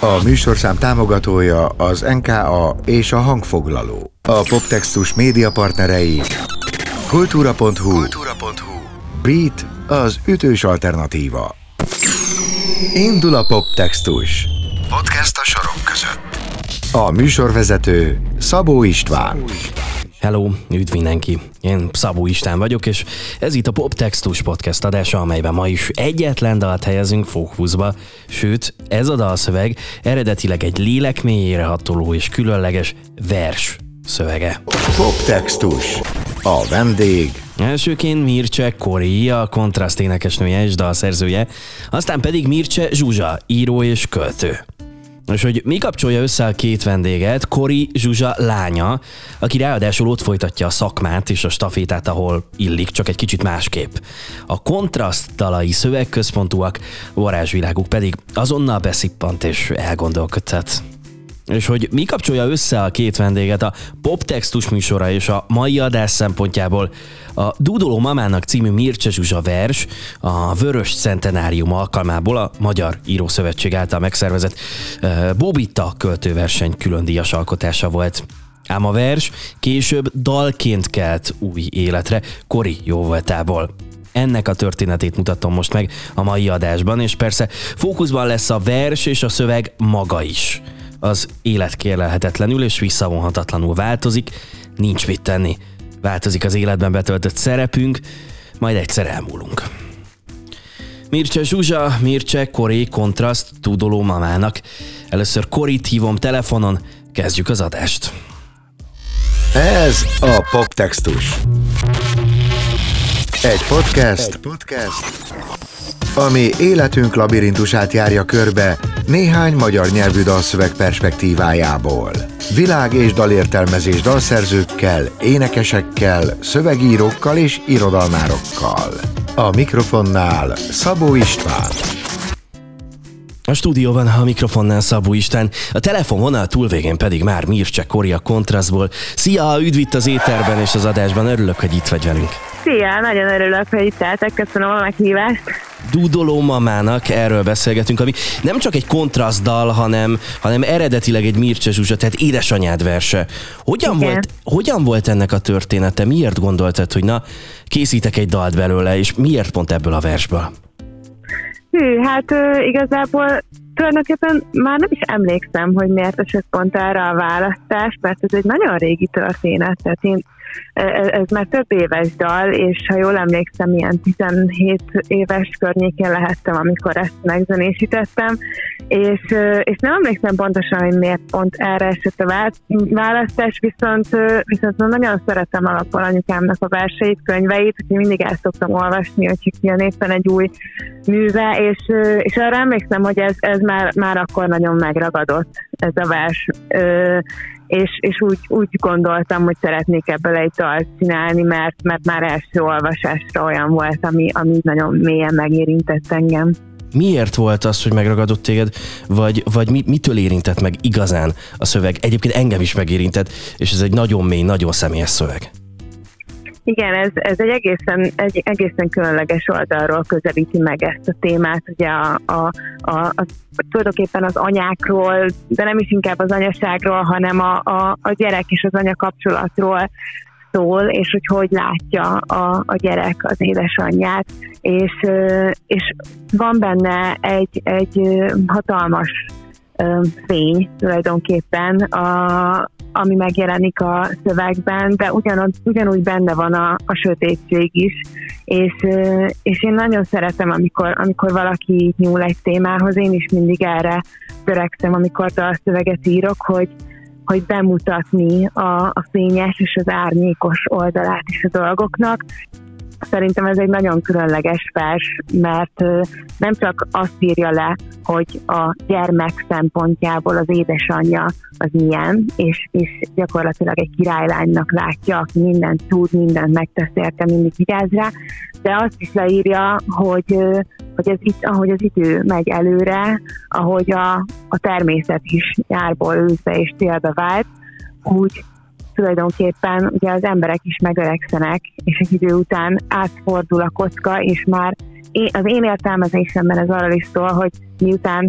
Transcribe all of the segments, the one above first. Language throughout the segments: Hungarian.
A műsorszám támogatója az NKA és a hangfoglaló. A Poptextus média partnerei kultúra.hu, kultúra.hu. Beat az ütős alternatíva. Indul a Poptextus. Podcast a sorok között. A műsorvezető Szabó István. Hello, üdv mindenki! Én Szabó István vagyok, és ez itt a Poptextus podcast adása, amelyben ma is egyetlen dalt helyezünk fókuszba, sőt, ez a dalszöveg eredetileg egy lélek mélyére hatoló és különleges vers szövege. Poptextus. A vendég Elsőként Mircea Kori, a kontraszt énekesnője és dalszerzője, aztán pedig Mircea Zsuzsa, író és költő. És hogy mi kapcsolja össze a két vendéget, Kori Zsuzsa lánya, aki ráadásul ott folytatja a szakmát és a stafétát, ahol illik, csak egy kicsit másképp. A kontraszt dalai szövegközpontúak, varázsviláguk pedig azonnal beszippant és elgondolkodtat. És hogy mi kapcsolja össze a két vendéget a poptextus műsora és a mai adás szempontjából a Dúdoló Mamának című Mircea Zsuzsa vers a Vörös Centenárium alkalmából a Magyar Írószövetség által megszervezett Bobita költőverseny külön díjas alkotása volt. Ám a vers később dalként kelt új életre Kori jóvoltából. Ennek a történetét mutatom most meg a mai adásban, és persze fókuszban lesz a vers és a szöveg maga is az élet kérlelhetetlenül és visszavonhatatlanul változik, nincs mit tenni. Változik az életben betöltött szerepünk, majd egyszer elmúlunk. Mircea Zsuzsa, Mircea Kori kontraszt tudoló mamának. Először Korit hívom telefonon, kezdjük az adást. Ez a Poptextus. Egy podcast, Egy podcast, ami életünk labirintusát járja körbe néhány magyar nyelvű dalszöveg perspektívájából. Világ- és dalértelmezés dalszerzőkkel, énekesekkel, szövegírókkal és irodalmárokkal. A mikrofonnál Szabó István. A stúdióban a mikrofonnál Szabó István, a telefonvonal túlvégén pedig már Mircea Kori a Kontrasztból. Szia, üdv itt az éterben és az adásban, örülök, hogy itt vagy velünk. Szia, nagyon örülök, hogy itt álltak, köszönöm a meghívást. Dúdoló mamának, erről beszélgetünk, ami nem csak egy kontrasztdal, hanem, hanem eredetileg egy Mircea Zsuzsa, tehát édesanyád verse. Hogyan volt, hogyan volt ennek a története? Miért gondoltad, hogy na, készítek egy dalt belőle, és miért pont ebből a versből? Hű, hát igazából tulajdonképpen már nem is emlékszem, hogy miért esett pont erre a választás, mert ez egy nagyon régi történet, tehát én ez már több éves dal, és ha jól emlékszem, ilyen 17 éves környékén lehettem, amikor ezt megzenésítettem, és, és nem emlékszem pontosan, hogy miért pont erre esett a választás, viszont, viszont nagyon szeretem alapon anyukámnak a verseit, könyveit, hogy mindig el szoktam olvasni, hogy kijön éppen egy új műve, és, és arra emlékszem, hogy ez, ez már, már akkor nagyon megragadott ez a vers és, és úgy, úgy gondoltam, hogy szeretnék ebből egy dalt csinálni, mert, mert már első olvasásra olyan volt, ami, ami nagyon mélyen megérintett engem. Miért volt az, hogy megragadott téged, vagy, vagy mi, mitől érintett meg igazán a szöveg? Egyébként engem is megérintett, és ez egy nagyon mély, nagyon személyes szöveg. Igen, ez, ez egy, egészen, egy egészen különleges oldalról közelíti meg ezt a témát, ugye a, a, a, a, tulajdonképpen az anyákról, de nem is inkább az anyaságról, hanem a, a, a gyerek és az anya kapcsolatról szól, és hogy hogy látja a, a gyerek az édesanyját, és, és van benne egy, egy hatalmas fény tulajdonképpen a, ami megjelenik a szövegben, de ugyanúgy, ugyanúgy benne van a, a sötétség is, és, és én nagyon szeretem, amikor, amikor valaki nyúl egy témához, én is mindig erre törekszem, amikor a szöveget írok, hogy, hogy bemutatni a, a fényes és az árnyékos oldalát is a dolgoknak, Szerintem ez egy nagyon különleges vers, mert nem csak azt írja le, hogy a gyermek szempontjából az édesanyja az milyen, és, és gyakorlatilag egy királylánynak látja, aki mindent tud, mindent megtesz érte, mindig vigyáz rá, de azt is leírja, hogy, hogy ez itt, ahogy az idő megy előre, ahogy a, a természet is nyárból őszbe és télbe vált, úgy tulajdonképpen ugye az emberek is megöregszenek, és egy idő után átfordul a kocka, és már én, az én értelmezésemben ez arra is szól, hogy miután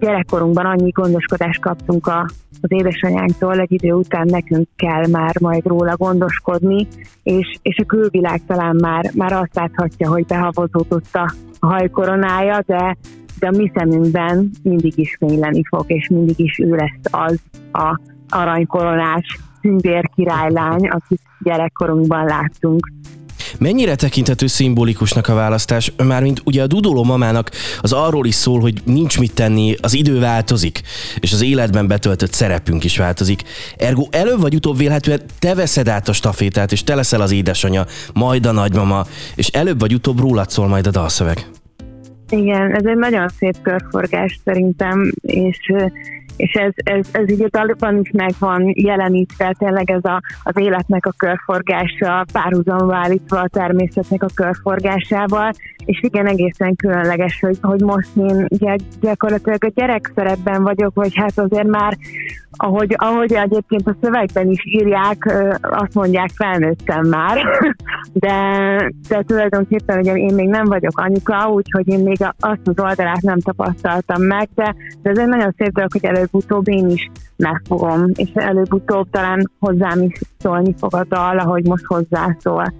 gyerekkorunkban annyi gondoskodást kaptunk a, az édesanyánktól, egy idő után nekünk kell már majd róla gondoskodni, és, és a külvilág talán már, már azt láthatja, hogy behavozódott a hajkoronája, de, de a mi szemünkben mindig is fényleni fog, és mindig is ő lesz az a aranykoronás tündér királylány, akit gyerekkorunkban láttunk. Mennyire tekinthető szimbolikusnak a választás? Mármint ugye a dudoló mamának az arról is szól, hogy nincs mit tenni, az idő változik, és az életben betöltött szerepünk is változik. Ergo előbb vagy utóbb vélhetően te veszed át a stafétát, és te leszel az édesanyja, majd a nagymama, és előbb vagy utóbb rólad szól majd a dalszöveg. Igen, ez egy nagyon szép körforgás szerintem, és és ez, ez, ez így a dalban is meg van jelenítve, tényleg ez a, az életnek a körforgása, párhuzamba állítva a természetnek a körforgásával, és igen, egészen különleges, hogy, hogy most én gyakorlatilag a gyerek szerepben vagyok, vagy hát azért már, ahogy, ahogy egyébként a szövegben is írják, azt mondják, felnőttem már, de, de tulajdonképpen ugye én még nem vagyok anyuka, úgyhogy én még azt az oldalát nem tapasztaltam meg, de, de ez egy nagyon szép dolog, hogy előbb-utóbb én is megfogom, és előbb-utóbb talán hozzám is szólni fog a dal, ahogy most hozzászól.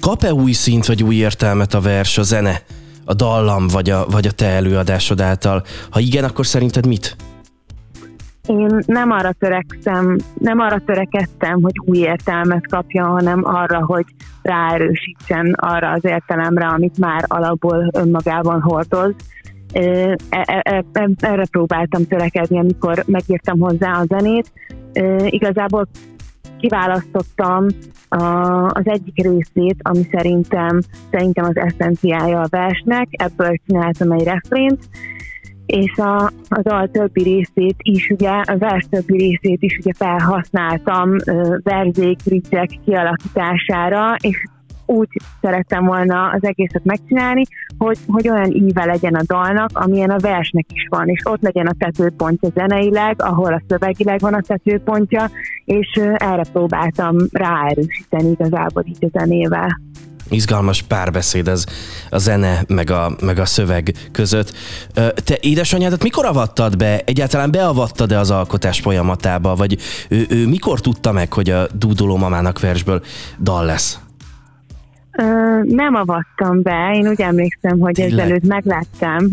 Kap-e új szint vagy új értelmet a vers, a zene, a dallam vagy a, vagy a te előadásod által? Ha igen, akkor szerinted mit? Én nem arra törekszem, nem arra törekedtem, hogy új értelmet kapjon, hanem arra, hogy ráerősítsen arra az értelemre, amit már alapból önmagában hordoz. E, e, e, erre próbáltam törekedni, amikor megírtam hozzá a zenét. Igazából kiválasztottam az egyik részét, ami szerintem, szerintem az eszenciája a versnek, ebből csináltam egy refrént, és a, az al többi részét is, ugye, a vers többi részét is ugye felhasználtam verzék, ricsek kialakítására, és úgy szerettem volna az egészet megcsinálni, hogy, hogy olyan íve legyen a dalnak, amilyen a versnek is van, és ott legyen a tetőpontja zeneileg, ahol a szövegileg van a tetőpontja, és erre próbáltam ráerősíteni igazából így a zenével izgalmas párbeszéd ez a zene meg a, meg a szöveg között. Te édesanyádat mikor avattad be? Egyáltalán beavattad-e az alkotás folyamatába? Vagy ő, ő mikor tudta meg, hogy a dúdoló mamának versből dal lesz? Ö, nem avattam be, én úgy emlékszem, hogy Tényleg? ezelőtt megláttam.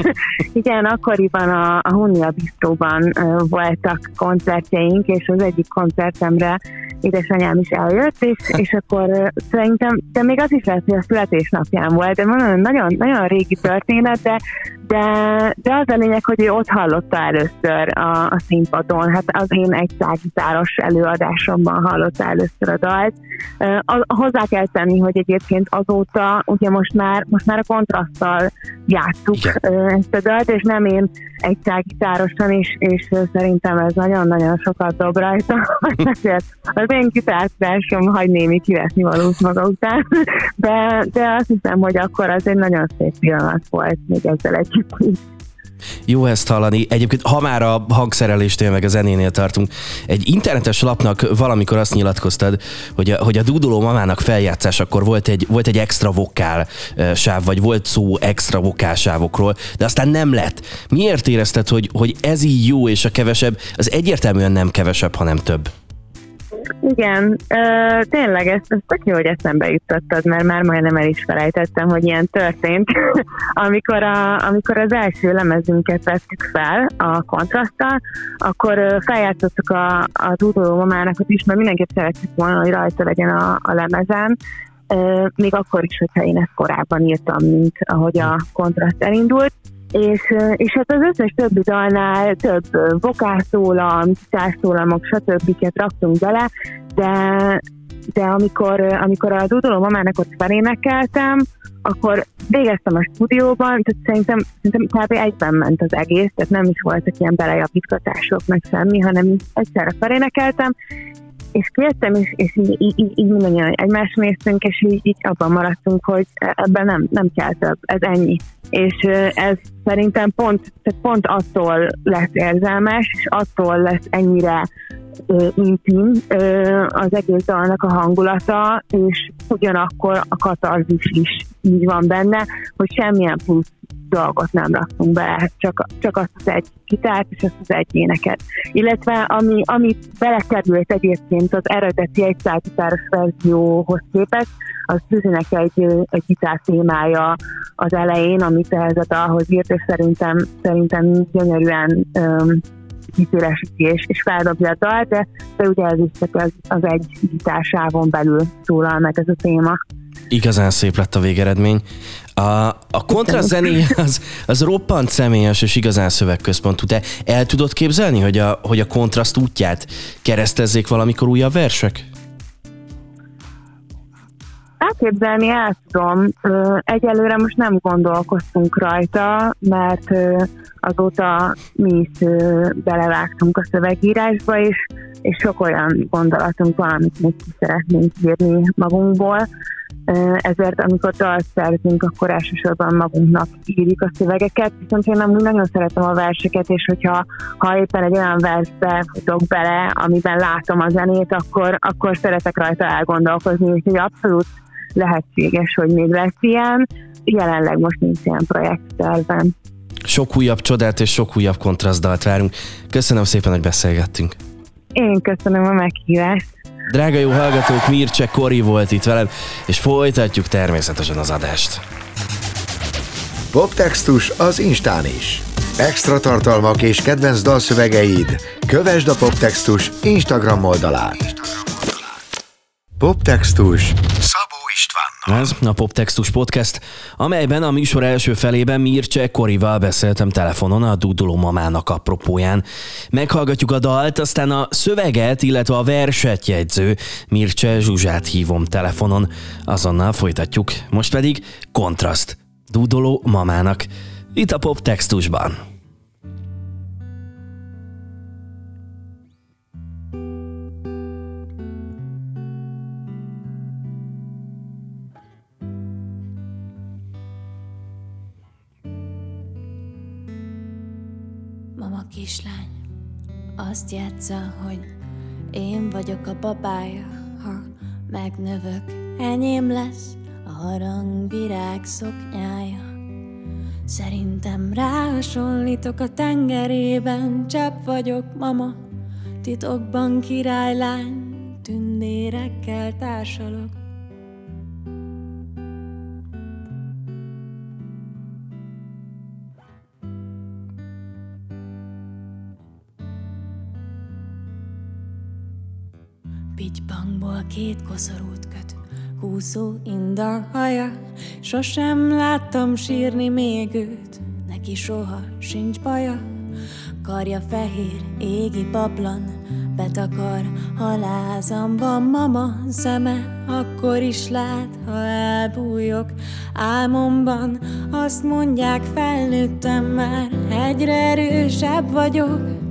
Igen, akkoriban a, a Hunia Bistróban voltak koncertjeink, és az egyik koncertemre édesanyám is eljött, és, és akkor szerintem, de még az is lehet, hogy a születésnapján volt, de nagyon, nagyon, nagyon régi történet, de, de, de az a lényeg, hogy ő ott hallotta először a, a színpadon, hát az én egy szágitáros előadásomban hallotta először a dalt. Uh, hozzá kell tenni, hogy egyébként azóta, ugye most már, most már a kontraszttal játszuk Igen. ezt a dalt, és nem én egy gitárosan, és, és szerintem ez nagyon-nagyon sokat dob rajta. az én gitárzásom hagy némi kiveszni valót maga után, de, de azt hiszem, hogy akkor az egy nagyon szép pillanat volt még ezzel együtt jó ezt hallani. Egyébként, ha már a hangszereléstél meg a zenénél tartunk, egy internetes lapnak valamikor azt nyilatkoztad, hogy a, hogy a dúdoló mamának feljátszás akkor volt egy, volt egy extra vokál sáv, vagy volt szó extra vokál sávokról, de aztán nem lett. Miért érezted, hogy, hogy ez így jó, és a kevesebb, az egyértelműen nem kevesebb, hanem több? Igen, uh, tényleg ezt, ezt tök jó, hogy eszembe jutottad, mert már majdnem el is felejtettem, hogy ilyen történt. amikor, a, amikor az első lemezünket vettük fel a kontraszttal, akkor feljátszottuk a, a Dudoló mamának is, mert mindenképp szerettük volna, hogy rajta legyen a, a lemezen, még akkor is, hogyha én ezt korábban írtam, mint ahogy a kontraszt elindult és, és hát az összes többi dalnál több vokásszólam, gitárszólamok, stb. raktunk bele, de, de amikor, amikor a Dudoló mamának ott felénekeltem, akkor végeztem a stúdióban, tehát szerintem, szerintem kb. egyben ment az egész, tehát nem is voltak ilyen belejavítgatások, meg semmi, hanem egyszerre felénekeltem, és kértem, és, és így, így, így, mindannyian egymás néztünk, és így, így abban maradtunk, hogy ebben nem, nem kell több, ez ennyi. És ez szerintem pont, pont attól lesz érzelmes, és attól lesz ennyire ö, intim ö, az egész dalnak a hangulata, és ugyanakkor a katarzis is így van benne, hogy semmilyen plusz dolgot nem raktunk bele, csak, csak azt az egy gitárt és azt az egy éneket. Illetve ami, ami belekerült egyébként az eredeti egy gitáros verzióhoz képest, az Suzynek egy, egy gitár témája az elején, amit ehhez a dalhoz írt, és szerintem, szerintem gyönyörűen um, kiszélesíti és, és feldobja a dalt, de, de ugye ez is csak az, az egy gitásávon belül szólal meg ez a téma. Igazán szép lett a végeredmény. A, a kontrazené az, az roppant személyes és igazán szövegközpontú. Te el tudod képzelni, hogy a, hogy a kontraszt útját keresztezzék valamikor újabb versek? Elképzelni el tudom. Egyelőre most nem gondolkoztunk rajta, mert azóta mi is belevágtunk a szövegírásba, és, és sok olyan gondolatunk van, amit még ki szeretnénk írni magunkból. Ezért, amikor dalt szerzünk, akkor elsősorban magunknak írjuk a szövegeket, viszont én amúgy nagyon szeretem a verseket, és hogyha ha éppen egy olyan versbe futok bele, amiben látom a zenét, akkor, akkor szeretek rajta elgondolkozni, úgyhogy abszolút lehetséges, hogy még lesz ilyen. Jelenleg most nincs ilyen projektterven. Sok újabb csodát és sok újabb kontrasztdalt várunk. Köszönöm szépen, hogy beszélgettünk. Én köszönöm a meghívást. Drága jó hallgatók, Mircse Kori volt itt velem, és folytatjuk természetesen az adást. Poptextus az Instán is. Extra tartalmak és kedvenc dalszövegeid. Kövesd a Poptextus Instagram oldalát. Poptextus. Ez a Poptextus Podcast, amelyben a műsor első felében Mircse Korival beszéltem telefonon a Duduló mamának apropóján. Meghallgatjuk a dalt, aztán a szöveget, illetve a verset jegyző Mircse Zsuzsát hívom telefonon. Azonnal folytatjuk. Most pedig kontraszt. Dudoló mamának. Itt a Poptextusban. Azt játsza, hogy én vagyok a babája, ha megnövök, enyém lesz a harangvirág szoknyája. Szerintem ráhasonlítok a tengerében, csepp vagyok, mama, titokban királylány, tündérekkel társalok. Két koszorút köt, húszó inda haja, sosem láttam sírni még őt, neki soha sincs baja. Karja fehér, égi paplan, betakar halázamban mama szeme, akkor is lát, ha elbújok álmomban. Azt mondják, felnőttem már, egyre erősebb vagyok,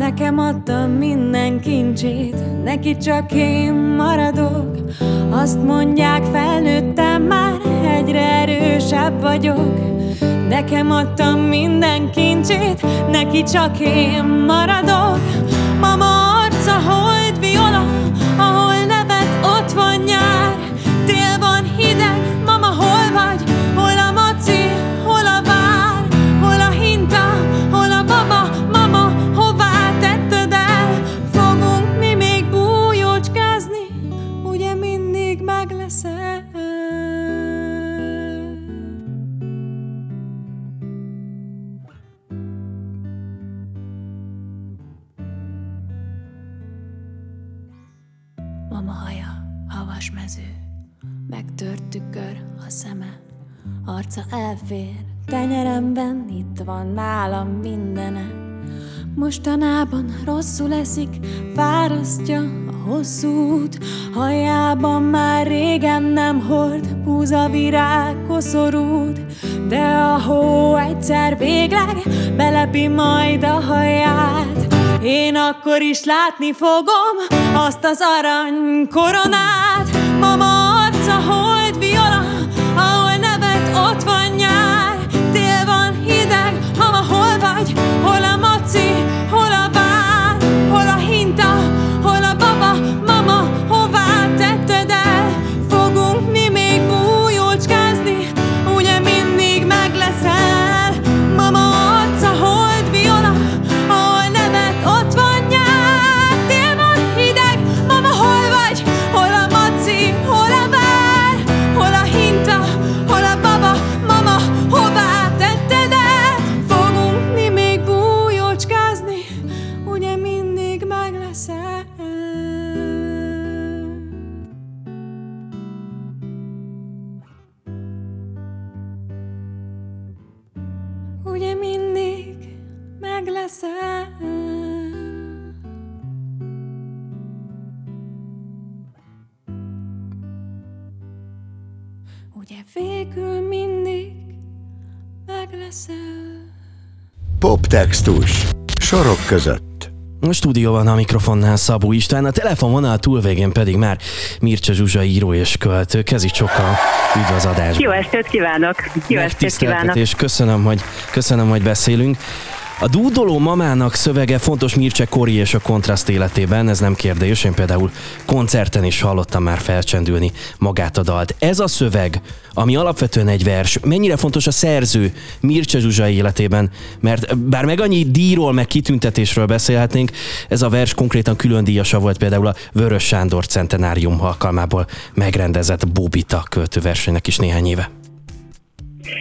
Nekem adtam minden kincsét, neki csak én maradok. Azt mondják, felnőttem már, egyre erősebb vagyok. Nekem adtam minden kincsét, neki csak én maradok. Mama arca, hold van nálam mindene. Mostanában rosszul eszik, fárasztja a hosszú út, hajában már régen nem hord, búza virág koszorút, de a hó egyszer végleg belepi majd a haját. Én akkor is látni fogom azt az arany koronát, Poptextus. Sorok között. A stúdióban a mikrofonnál Szabó István, a telefonvonal túlvégén pedig már Mircea Zsuzsa író és költő. Kezi csokkal üdv az adásban. Jó estét kívánok! Jó estét kívánok! és köszönöm, hogy, köszönöm, hogy beszélünk. A dúdoló mamának szövege fontos Mircea Kori és a kontraszt életében, ez nem kérdés, én például koncerten is hallottam már felcsendülni magát a dalt. Ez a szöveg, ami alapvetően egy vers, mennyire fontos a szerző Mircea Zsuzsa életében, mert bár meg annyi díjról, meg kitüntetésről beszélhetnénk, ez a vers konkrétan külön díjasa volt például a Vörös Sándor centenárium alkalmából megrendezett Bobita költőversenynek is néhány éve.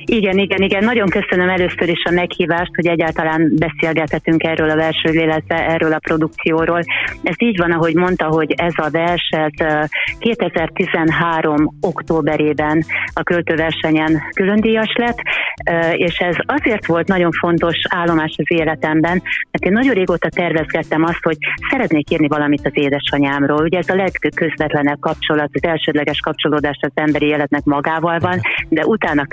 Igen, igen, igen. Nagyon köszönöm először is a meghívást, hogy egyáltalán beszélgethetünk erről a versről, illetve erről a produkcióról. Ez így van, ahogy mondta, hogy ez a verset 2013. októberében a költőversenyen különdíjas lett, és ez azért volt nagyon fontos állomás az életemben, mert én nagyon régóta tervezgettem azt, hogy szeretnék írni valamit az édesanyámról. Ugye ez a legközvetlenebb kapcsolat, az elsődleges kapcsolódás az emberi életnek magával van, de utána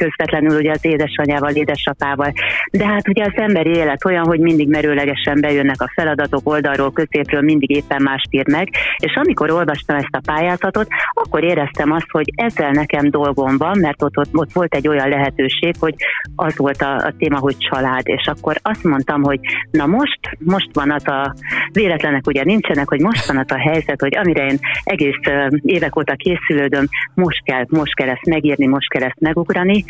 közvetlenül ugye az édesanyával, édesapával. De hát ugye az emberi élet olyan, hogy mindig merőlegesen bejönnek a feladatok oldalról, középről, mindig éppen mást ír meg, és amikor olvastam ezt a pályázatot, akkor éreztem azt, hogy ezzel nekem dolgom van, mert ott, ott, ott volt egy olyan lehetőség, hogy az volt a, a téma, hogy család, és akkor azt mondtam, hogy na most, most van az a véletlenek ugye nincsenek, hogy most van az a helyzet, hogy amire én egész évek óta készülődöm, most kell, most kell ezt megírni, most kell ezt megugrani,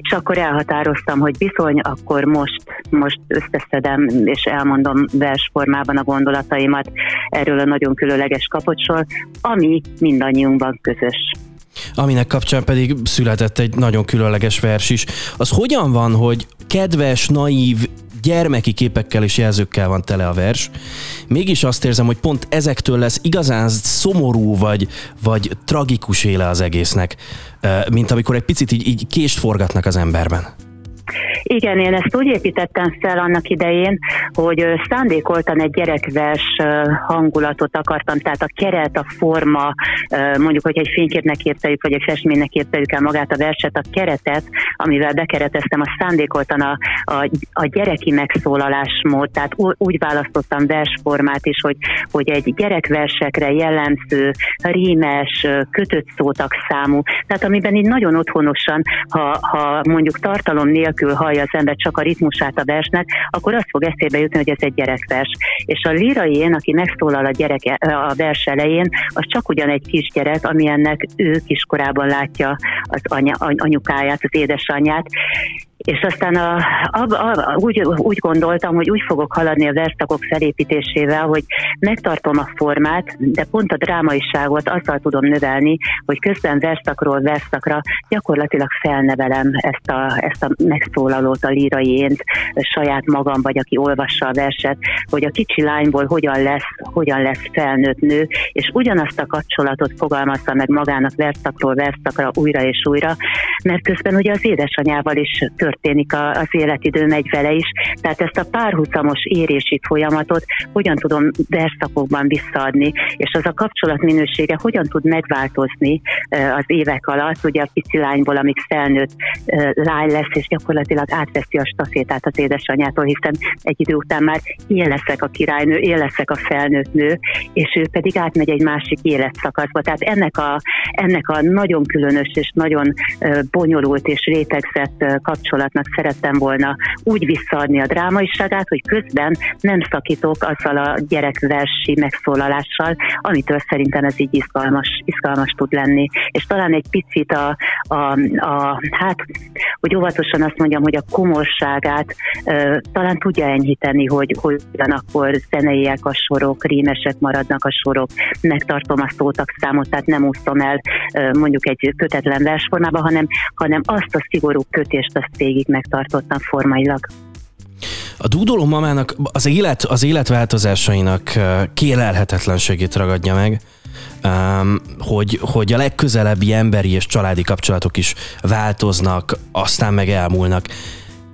és akkor elhatároztam, hogy bizony, akkor most, most összeszedem, és elmondom versformában a gondolataimat erről a nagyon különleges kapocsról, ami mindannyiunkban közös aminek kapcsán pedig született egy nagyon különleges vers is. Az hogyan van, hogy kedves, naív, gyermeki képekkel és jelzőkkel van tele a vers. Mégis azt érzem, hogy pont ezektől lesz igazán szomorú vagy, vagy tragikus éle az egésznek, mint amikor egy picit így, így kést forgatnak az emberben. Igen, én ezt úgy építettem fel annak idején, hogy szándékoltan egy gyerekvers hangulatot akartam, tehát a keret, a forma, mondjuk, hogy egy fényképnek képzeljük, vagy egy festménynek képzeljük el magát a verset, a keretet, amivel bekereteztem, a szándékoltan a, a, a gyereki megszólalásmód, tehát úgy választottam versformát is, hogy, hogy egy gyerekversekre jellemző, rímes, kötött szótak számú, tehát amiben így nagyon otthonosan, ha, ha mondjuk tartalom nélkül hallja az ember csak a ritmusát a versnek, akkor azt fog eszébe jutni, hogy ez egy gyerekvers. És a én, aki megszólal a, gyerek, a vers elején, az csak ugyan egy kisgyerek, ami ennek ő kiskorában látja az anya, anyukáját, az édesanyját, és aztán a, a, a, úgy, úgy gondoltam, hogy úgy fogok haladni a verszakok felépítésével, hogy megtartom a formát, de pont a drámaiságot azzal tudom növelni, hogy közben verszakról verszakra gyakorlatilag felnevelem ezt a, ezt a megszólalót, a líraiént saját magam, vagy aki olvassa a verset, hogy a kicsi lányból hogyan lesz, hogyan lesz felnőtt nő, és ugyanazt a kapcsolatot fogalmazza meg magának verszakról verszakra újra és újra, mert közben ugye az édesanyával is történik az életidő, megy vele is, tehát ezt a párhuzamos érési folyamatot hogyan tudom verszakokban visszaadni, és az a kapcsolat minősége hogyan tud megváltozni az évek alatt, ugye a pici lányból, amíg felnőtt lány lesz, és gyakorlatilag átveszi a stafétát az édesanyjától, hiszen egy idő után már én leszek a királynő, én leszek a felnőtt nő, és ő pedig átmegy egy másik életszakaszba. Tehát ennek a, ennek a nagyon különös és nagyon bonyolult és rétegzett kapcsolatnak szerettem volna úgy visszaadni a drámaiságát, hogy közben nem szakítok azzal a gyerekversi megszólalással, amitől szerintem ez így izgalmas, izgalmas tud lenni. És talán egy picit a, a, a hát, hogy óvatosan azt mondjam, hogy a komorságát uh, talán tudja enyhíteni, hogy ugyanakkor zeneiek a sorok, rímesek maradnak a sorok, megtartom a szótak számot, tehát nem úszom el uh, mondjuk egy kötetlen versformába, hanem, hanem azt a szigorú kötést azt végig megtartottam formailag. A dúdoló mamának az, élet, az életváltozásainak kélelhetetlenségét ragadja meg, hogy, hogy a legközelebbi emberi és családi kapcsolatok is változnak, aztán meg elmúlnak.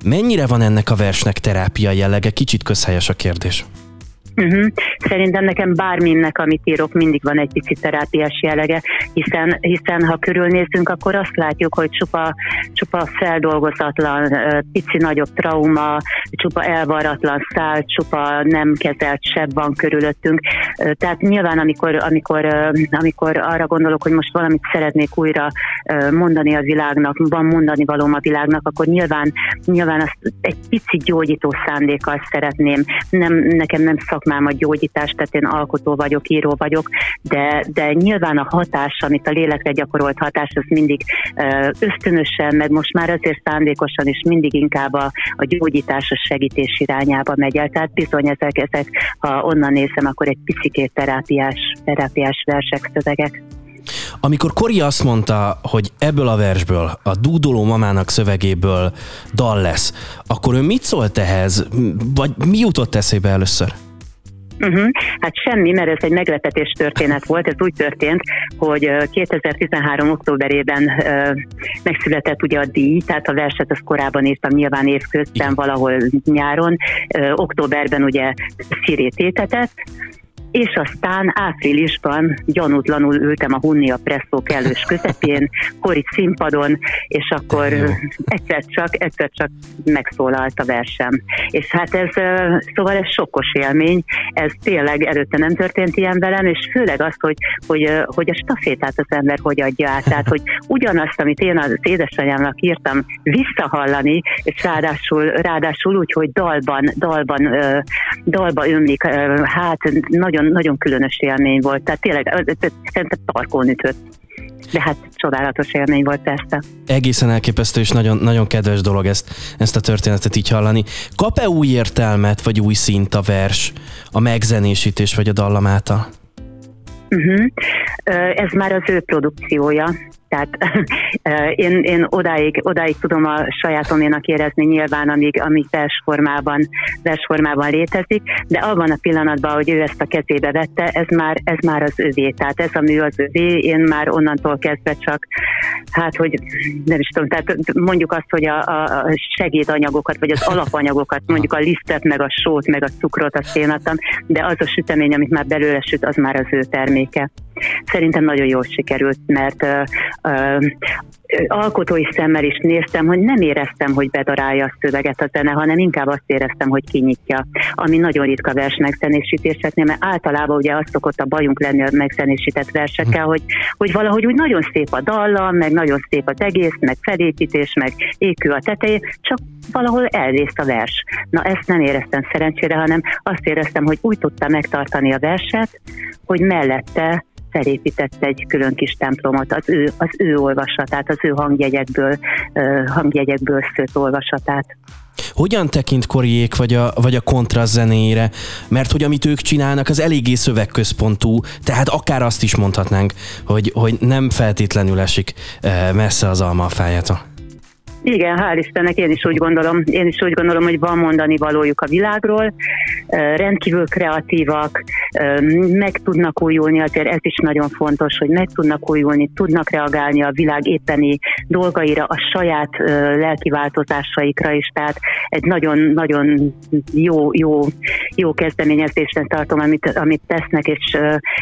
Mennyire van ennek a versnek terápia jellege? Kicsit közhelyes a kérdés. Uh-huh. Szerintem nekem bárminnek, amit írok, mindig van egy pici terápiás jellege, hiszen, hiszen ha körülnézünk, akkor azt látjuk, hogy csupa, csupa feldolgozatlan, pici nagyobb trauma, csupa elvaratlan szál, csupa nem kezelt sebb van körülöttünk. Tehát nyilván, amikor, amikor, amikor arra gondolok, hogy most valamit szeretnék újra mondani a világnak, van mondani valóm a világnak, akkor nyilván, nyilván azt egy pici gyógyító szándékkal szeretném. Nem, nekem nem szak szakmám a gyógyítás, tehát én alkotó vagyok, író vagyok, de, de nyilván a hatás, amit a lélekre gyakorolt hatás, az mindig ösztönösen, meg most már azért szándékosan is mindig inkább a, a gyógyítás, a segítés irányába megy el. Tehát bizony ezek, ezek, ha onnan nézem, akkor egy picikét terápiás, terápiás versek, szövegek. Amikor Kori azt mondta, hogy ebből a versből, a dúdoló mamának szövegéből dal lesz, akkor ő mit szólt ehhez? Vagy mi jutott eszébe először? Uh-huh. Hát semmi, mert ez egy meglepetés történet volt. Ez úgy történt, hogy 2013. októberében megszületett ugye a díj, tehát a verset az korábban írtam nyilván évközben, valahol nyáron. Októberben ugye szirététetett, és aztán áprilisban gyanútlanul ültem a Hunnia Presszó kellős közepén, kori színpadon, és akkor egyszer csak, egyszer csak megszólalt a versem. És hát ez, szóval ez sokkos élmény, ez tényleg előtte nem történt ilyen velem, és főleg az, hogy, hogy, hogy a stafétát az ember hogy adja át, tehát hogy ugyanazt, amit én az édesanyámnak írtam, visszahallani, és ráadásul, ráadásul úgy, hogy dalban, dalban, dalba ömlik, hát nagyon nagyon, nagyon különös élmény volt. Tehát tényleg szerintem tarkón ütött. De hát csodálatos élmény volt persze. Egészen elképesztő és nagyon, nagyon kedves dolog ezt, ezt a történetet így hallani. Kap-e új értelmet, vagy új szint a vers, a megzenésítés, vagy a dallam által? Uh-huh. Ez már az ő produkciója, tehát én, én odáig, odáig tudom a sajátoménak érezni nyilván, amíg, amíg versformában, versformában létezik, de abban a pillanatban, hogy ő ezt a kezébe vette, ez már, ez már az övé. Tehát ez a mű az övé, én már onnantól kezdve csak, hát hogy nem is tudom, tehát mondjuk azt, hogy a, a segédanyagokat, vagy az alapanyagokat, mondjuk a lisztet, meg a sót, meg a cukrot, azt én adtam, de az a sütemény, amit már belőle süt, az már az ő terméke. Szerintem nagyon jól sikerült, mert alkotói szemmel is néztem, hogy nem éreztem, hogy bedarálja a szöveget a zene, hanem inkább azt éreztem, hogy kinyitja, ami nagyon ritka vers megzenésítéseknél, mert általában ugye az szokott a bajunk lenni a megzenésített versekkel, hogy, hogy valahogy úgy nagyon szép a dallam, meg nagyon szép az egész, meg felépítés, meg ékű a tetején, csak valahol elvészt a vers. Na ezt nem éreztem szerencsére, hanem azt éreztem, hogy úgy tudta megtartani a verset, hogy mellette felépített egy külön kis templomot, az ő, az ő olvasatát, az ő hangjegyekből, hangjegyekből szőtt olvasatát. Hogyan tekint Koriék vagy a, vagy a kontrasz zenéjére? Mert hogy amit ők csinálnak, az eléggé szövegközpontú, tehát akár azt is mondhatnánk, hogy, hogy nem feltétlenül esik messze az alma a fájától. Igen, hál' Istennek én is úgy gondolom, én is úgy gondolom, hogy van mondani valójuk a világról, rendkívül kreatívak, meg tudnak újulni, azért ez is nagyon fontos, hogy meg tudnak újulni, tudnak reagálni a világ éppeni dolgaira, a saját lelki változásaikra is, tehát egy nagyon-nagyon jó, jó, jó kezdeményezésnek tartom, amit, amit tesznek, és,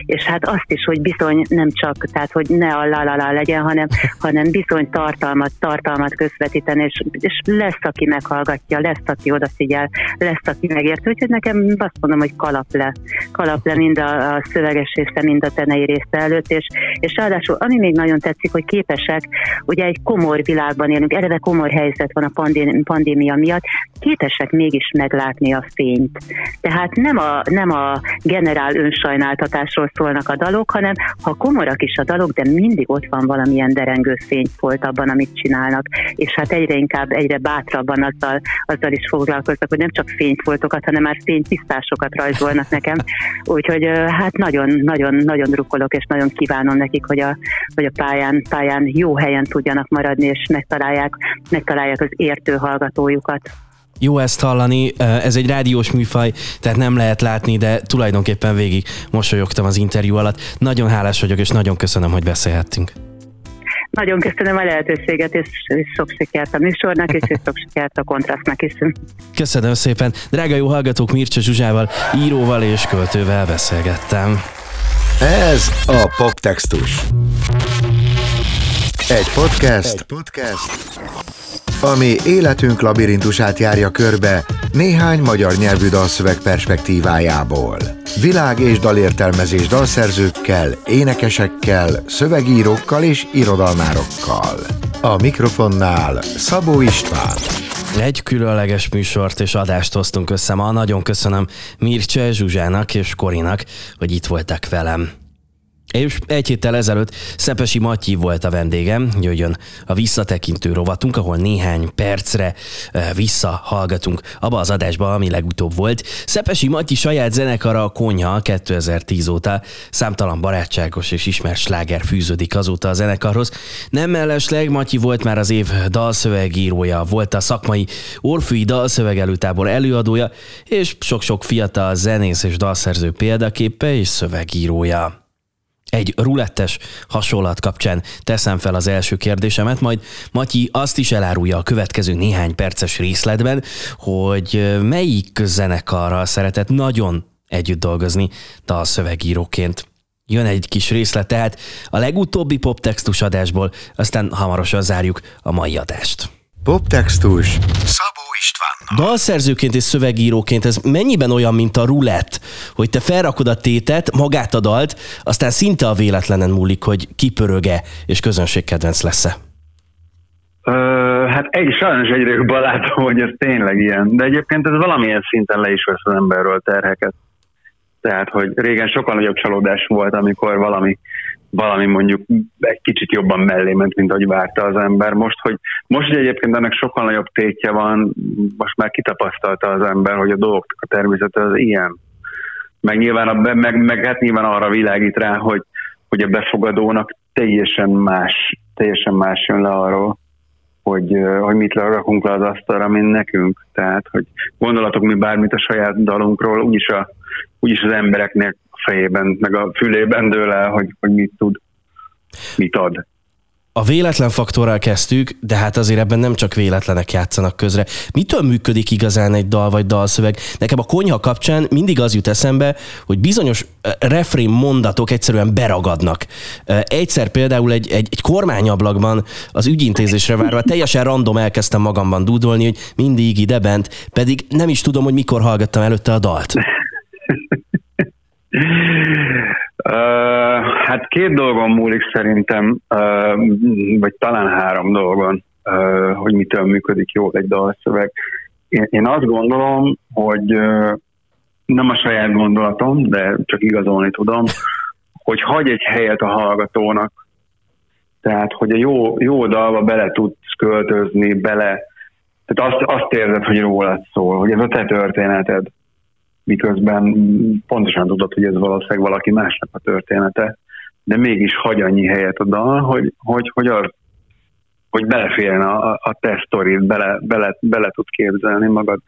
és hát azt is, hogy bizony nem csak, tehát hogy ne a la, legyen, hanem, hanem bizony tartalmat, tartalmat közvet közvetíteni, és, és lesz, aki meghallgatja, lesz, aki odafigyel, lesz, aki megért. Úgyhogy nekem azt mondom, hogy kalap le. Kalap le mind a, a szöveges része, mind a zenei része előtt, és, és ráadásul ami még nagyon tetszik, hogy képesek, ugye egy komor világban élünk, eleve komor helyzet van a pandémia, miatt, képesek mégis meglátni a fényt. Tehát nem a, nem a generál önsajnáltatásról szólnak a dalok, hanem ha komorak is a dalok, de mindig ott van valamilyen derengő volt abban, amit csinálnak. És hát egyre inkább, egyre bátrabban azzal, azzal is foglalkoznak, hogy nem csak fényfoltokat, hanem már fénytisztásokat rajzolnak nekem. Úgyhogy hát nagyon, nagyon, nagyon drukkolok, és nagyon kívánom nekik, hogy a, hogy a pályán, pályán jó helyen tudjanak maradni, és megtalálják, megtalálják az értő hallgatójukat. Jó ezt hallani, ez egy rádiós műfaj, tehát nem lehet látni, de tulajdonképpen végig mosolyogtam az interjú alatt. Nagyon hálás vagyok, és nagyon köszönöm, hogy beszélhettünk. Nagyon köszönöm a lehetőséget, és, és sok sikert a műsornak, és, és sok sikert a kontrasztnak is. Köszönöm szépen. Drága jó hallgatók, Mircea Zsuzsával, íróval és költővel beszélgettem. Ez a Poptextus. Egy podcast, Egy podcast, ami életünk labirintusát járja körbe néhány magyar nyelvű dalszöveg perspektívájából. Világ- és dalértelmezés dalszerzőkkel, énekesekkel, szövegírókkal és irodalmárokkal. A mikrofonnál Szabó István. Egy különleges műsort és adást hoztunk össze ma. Nagyon köszönöm Mircea Zsuzsának és Korinak, hogy itt voltak velem. És egy héttel ezelőtt Szepesi Matyi volt a vendégem, jöjjön a visszatekintő rovatunk, ahol néhány percre eh, visszahallgatunk abba az adásba, ami legutóbb volt. Szepesi Matyi saját zenekara a Konyha 2010 óta számtalan barátságos és ismert sláger fűződik azóta a zenekarhoz. Nem mellesleg Matyi volt már az év dalszövegírója, volt a szakmai Orfűi dalszövegelőtábor előadója, és sok-sok fiatal zenész és dalszerző példaképe és szövegírója. Egy rulettes hasonlat kapcsán teszem fel az első kérdésemet, majd Matyi azt is elárulja a következő néhány perces részletben, hogy melyik zenekarral szeretett nagyon együtt dolgozni dalszövegíróként. Jön egy kis részlet, tehát a legutóbbi poptextus adásból, aztán hamarosan zárjuk a mai adást. Poptextus Szabó Istvánnal. Dalszerzőként és szövegíróként ez mennyiben olyan, mint a rulett, hogy te felrakod a tétet, magát a dalt, aztán szinte a véletlenen múlik, hogy kipöröge és közönségkedvenc lesz-e? Ö, hát egy, sajnos egyre jobban látom, hogy ez tényleg ilyen. De egyébként ez valamilyen szinten le is vesz az emberről terheket. Tehát, hogy régen sokkal nagyobb csalódás volt, amikor valami valami mondjuk egy kicsit jobban mellé ment, mint ahogy várta az ember. Most, hogy, most, hogy egyébként ennek sokkal nagyobb tétje van, most már kitapasztalta az ember, hogy a dolgok a természete az ilyen. Meg, nyilván a, meg, meg hát nyilván arra világít rá, hogy, hogy a befogadónak teljesen más, teljesen más jön le arról, hogy, hogy mit rakunk le az asztalra, mint nekünk. Tehát, hogy gondolatok mi bármit a saját dalunkról, úgyis, a, úgyis az embereknek fejében, meg a fülében dől el, hogy, hogy mit tud, mit ad. A véletlen faktorral kezdtük, de hát azért ebben nem csak véletlenek játszanak közre. Mitől működik igazán egy dal vagy dalszöveg? Nekem a konyha kapcsán mindig az jut eszembe, hogy bizonyos refrén mondatok egyszerűen beragadnak. Egyszer például egy, egy, egy kormányablakban az ügyintézésre várva teljesen random elkezdtem magamban dúdolni, hogy mindig ide bent, pedig nem is tudom, hogy mikor hallgattam előtte a dalt. Uh, hát két dolgon múlik szerintem, uh, vagy talán három dolgon, uh, hogy mitől működik jól egy dalszöveg. Én, én azt gondolom, hogy uh, nem a saját gondolatom, de csak igazolni tudom, hogy hagy egy helyet a hallgatónak. Tehát, hogy a jó, jó dalba bele tudsz költözni, bele, tehát azt, azt érzed, hogy rólad szól, hogy ez a te történeted miközben pontosan tudod, hogy ez valószínűleg valaki másnak a története, de mégis hagy annyi helyet a dal, hogy, hogy, hogy, az, hogy beleférjen a, a te sztorid, bele, bele, bele tud képzelni magad.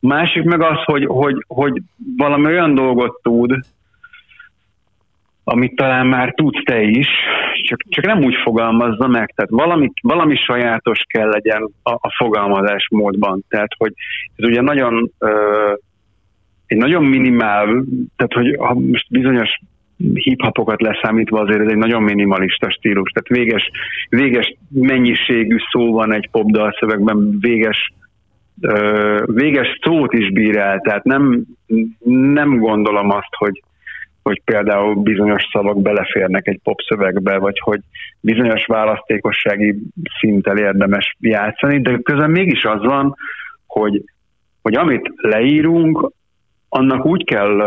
Másik meg az, hogy, hogy, hogy valami olyan dolgot tud, amit talán már tudsz te is, csak, csak nem úgy fogalmazza meg, tehát valami, valami sajátos kell legyen a, a fogalmazás módban. Tehát, hogy ez ugye nagyon ö, egy nagyon minimál, tehát hogy ha most bizonyos hip-hopokat leszámítva azért ez egy nagyon minimalista stílus, tehát véges, véges mennyiségű szó van egy popdal szövegben, véges, véges szót is bír el, tehát nem, nem gondolom azt, hogy, hogy például bizonyos szavak beleférnek egy popszövegbe, vagy hogy bizonyos választékossági szinttel érdemes játszani, de közben mégis az van, hogy, hogy amit leírunk, annak úgy kell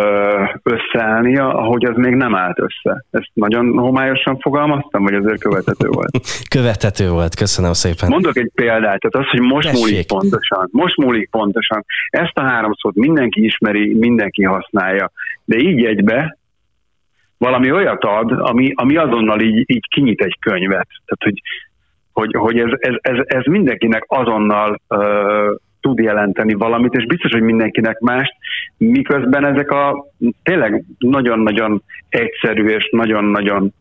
összeállnia, ahogy az még nem állt össze. Ezt nagyon homályosan fogalmaztam, vagy azért követhető volt? követhető volt, köszönöm szépen. Mondok egy példát, tehát az, hogy most Tessék. múlik pontosan. Most múlik pontosan. Ezt a három szót mindenki ismeri, mindenki használja. De így egybe valami olyat ad, ami, ami azonnal így, így kinyit egy könyvet. Tehát, hogy, hogy, hogy ez, ez, ez, ez mindenkinek azonnal uh, tud jelenteni valamit, és biztos, hogy mindenkinek mást, miközben ezek a tényleg nagyon-nagyon egyszerű és nagyon-nagyon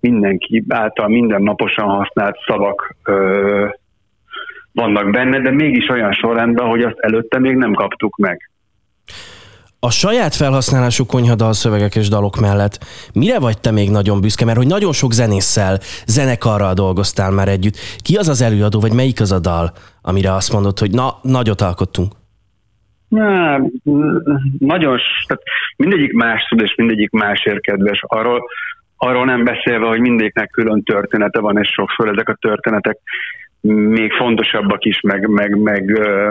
mindenki által mindennaposan használt szavak ö, vannak benne, de mégis olyan sorrendben, hogy azt előtte még nem kaptuk meg. A saját felhasználású konyhadal szövegek és dalok mellett mire vagy te még nagyon büszke? Mert hogy nagyon sok zenésszel, zenekarral dolgoztál már együtt. Ki az az előadó, vagy melyik az a dal, amire azt mondod, hogy na, nagyot alkottunk? Na, nagyon, tehát mindegyik más tud, és mindegyik másért kedves. Arról, arról nem beszélve, hogy mindegyiknek külön története van, és sokszor ezek a történetek még fontosabbak is, meg, meg, meg,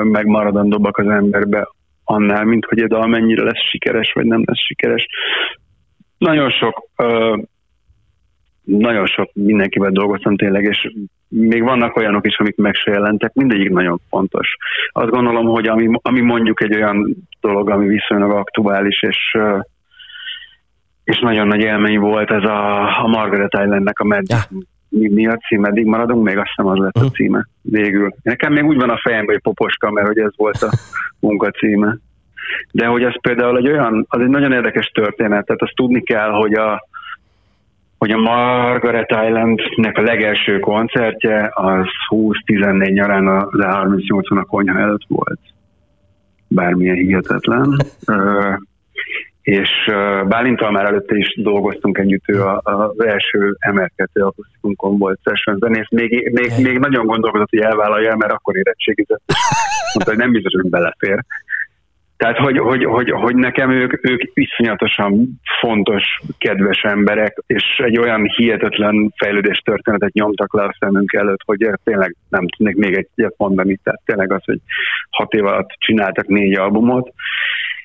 meg maradandóbbak az emberbe annál, mint hogy a dal mennyire lesz sikeres, vagy nem lesz sikeres. Nagyon sok nagyon sok mindenkivel dolgoztam tényleg, és még vannak olyanok is, amik meg se jelentek, mindegyik nagyon fontos. Azt gondolom, hogy ami, ami mondjuk egy olyan dolog, ami viszonylag aktuális, és és nagyon nagy élmény volt ez a, a Margaret Islandnek a meddig, ja. Mi, mi a cím, meddig maradunk, még azt hiszem az lett a címe végül. Nekem még úgy van a fejemben, hogy Poposka, mert hogy ez volt a munka címe. De hogy ez például egy olyan, az egy nagyon érdekes történet, tehát azt tudni kell, hogy a, hogy a Margaret Islandnek a legelső koncertje az 20-14 nyarán a Le 38 a konyha előtt volt. Bármilyen hihetetlen. és Bálintal már előtte is dolgoztunk együtt, ő az első emelkedő akusztikunkon volt session zenész. Még, még, még nagyon gondolkodott, hogy elvállalja, mert akkor érettségizett. Mondta, hogy nem biztos, hogy belefér. Tehát, hogy, hogy, hogy, hogy nekem ők, ők iszonyatosan fontos, kedves emberek, és egy olyan hihetetlen fejlődés történetet nyomtak le a szemünk előtt, hogy tényleg nem tudnék még egyet mondani, tehát tényleg az, hogy hat év alatt csináltak négy albumot,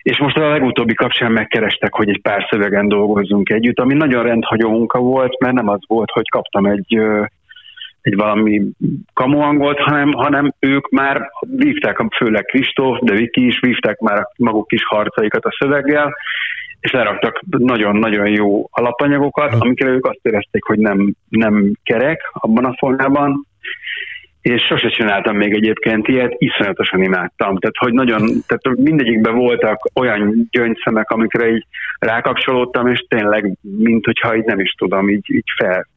és most a legutóbbi kapcsán megkerestek, hogy egy pár szövegen dolgozzunk együtt, ami nagyon rendhagyó munka volt, mert nem az volt, hogy kaptam egy egy valami kamuangolt, hanem, hanem ők már vívták, főleg Kristóf, de Viki is vívták már maguk kis harcaikat a szöveggel, és leraktak nagyon-nagyon jó alapanyagokat, amikre ők azt érezték, hogy nem, nem kerek abban a formában, és sose csináltam még egyébként ilyet, iszonyatosan imádtam. Tehát, hogy nagyon, tehát mindegyikben voltak olyan gyöngyszemek, amikre így rákapcsolódtam, és tényleg, mint hogyha így nem is tudom, így, így fel,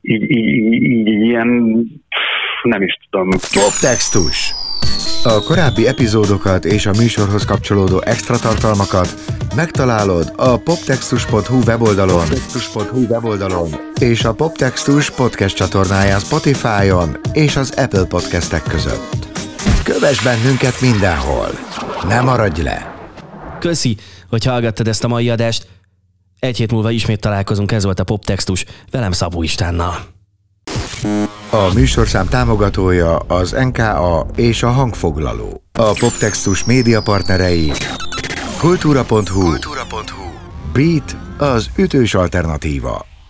így, így, így, így ilyen, nem is tudom. Poptextus. A korábbi epizódokat és a műsorhoz kapcsolódó extra tartalmakat megtalálod a poptextus.hu weboldalon, poptextus.hu weboldalon és a Poptextus podcast csatornáján Spotify-on és az Apple podcastek között. Kövess bennünket mindenhol! Ne maradj le! Köszi, hogy hallgattad ezt a mai adást. Egy hét múlva ismét találkozunk, ez volt a Poptextus, velem Szabó Istánnal. A műsorszám támogatója az NKA és a hangfoglaló. A Poptextus média partnerei kultúra.hu, kultúra.hu. Beat az ütős alternatíva.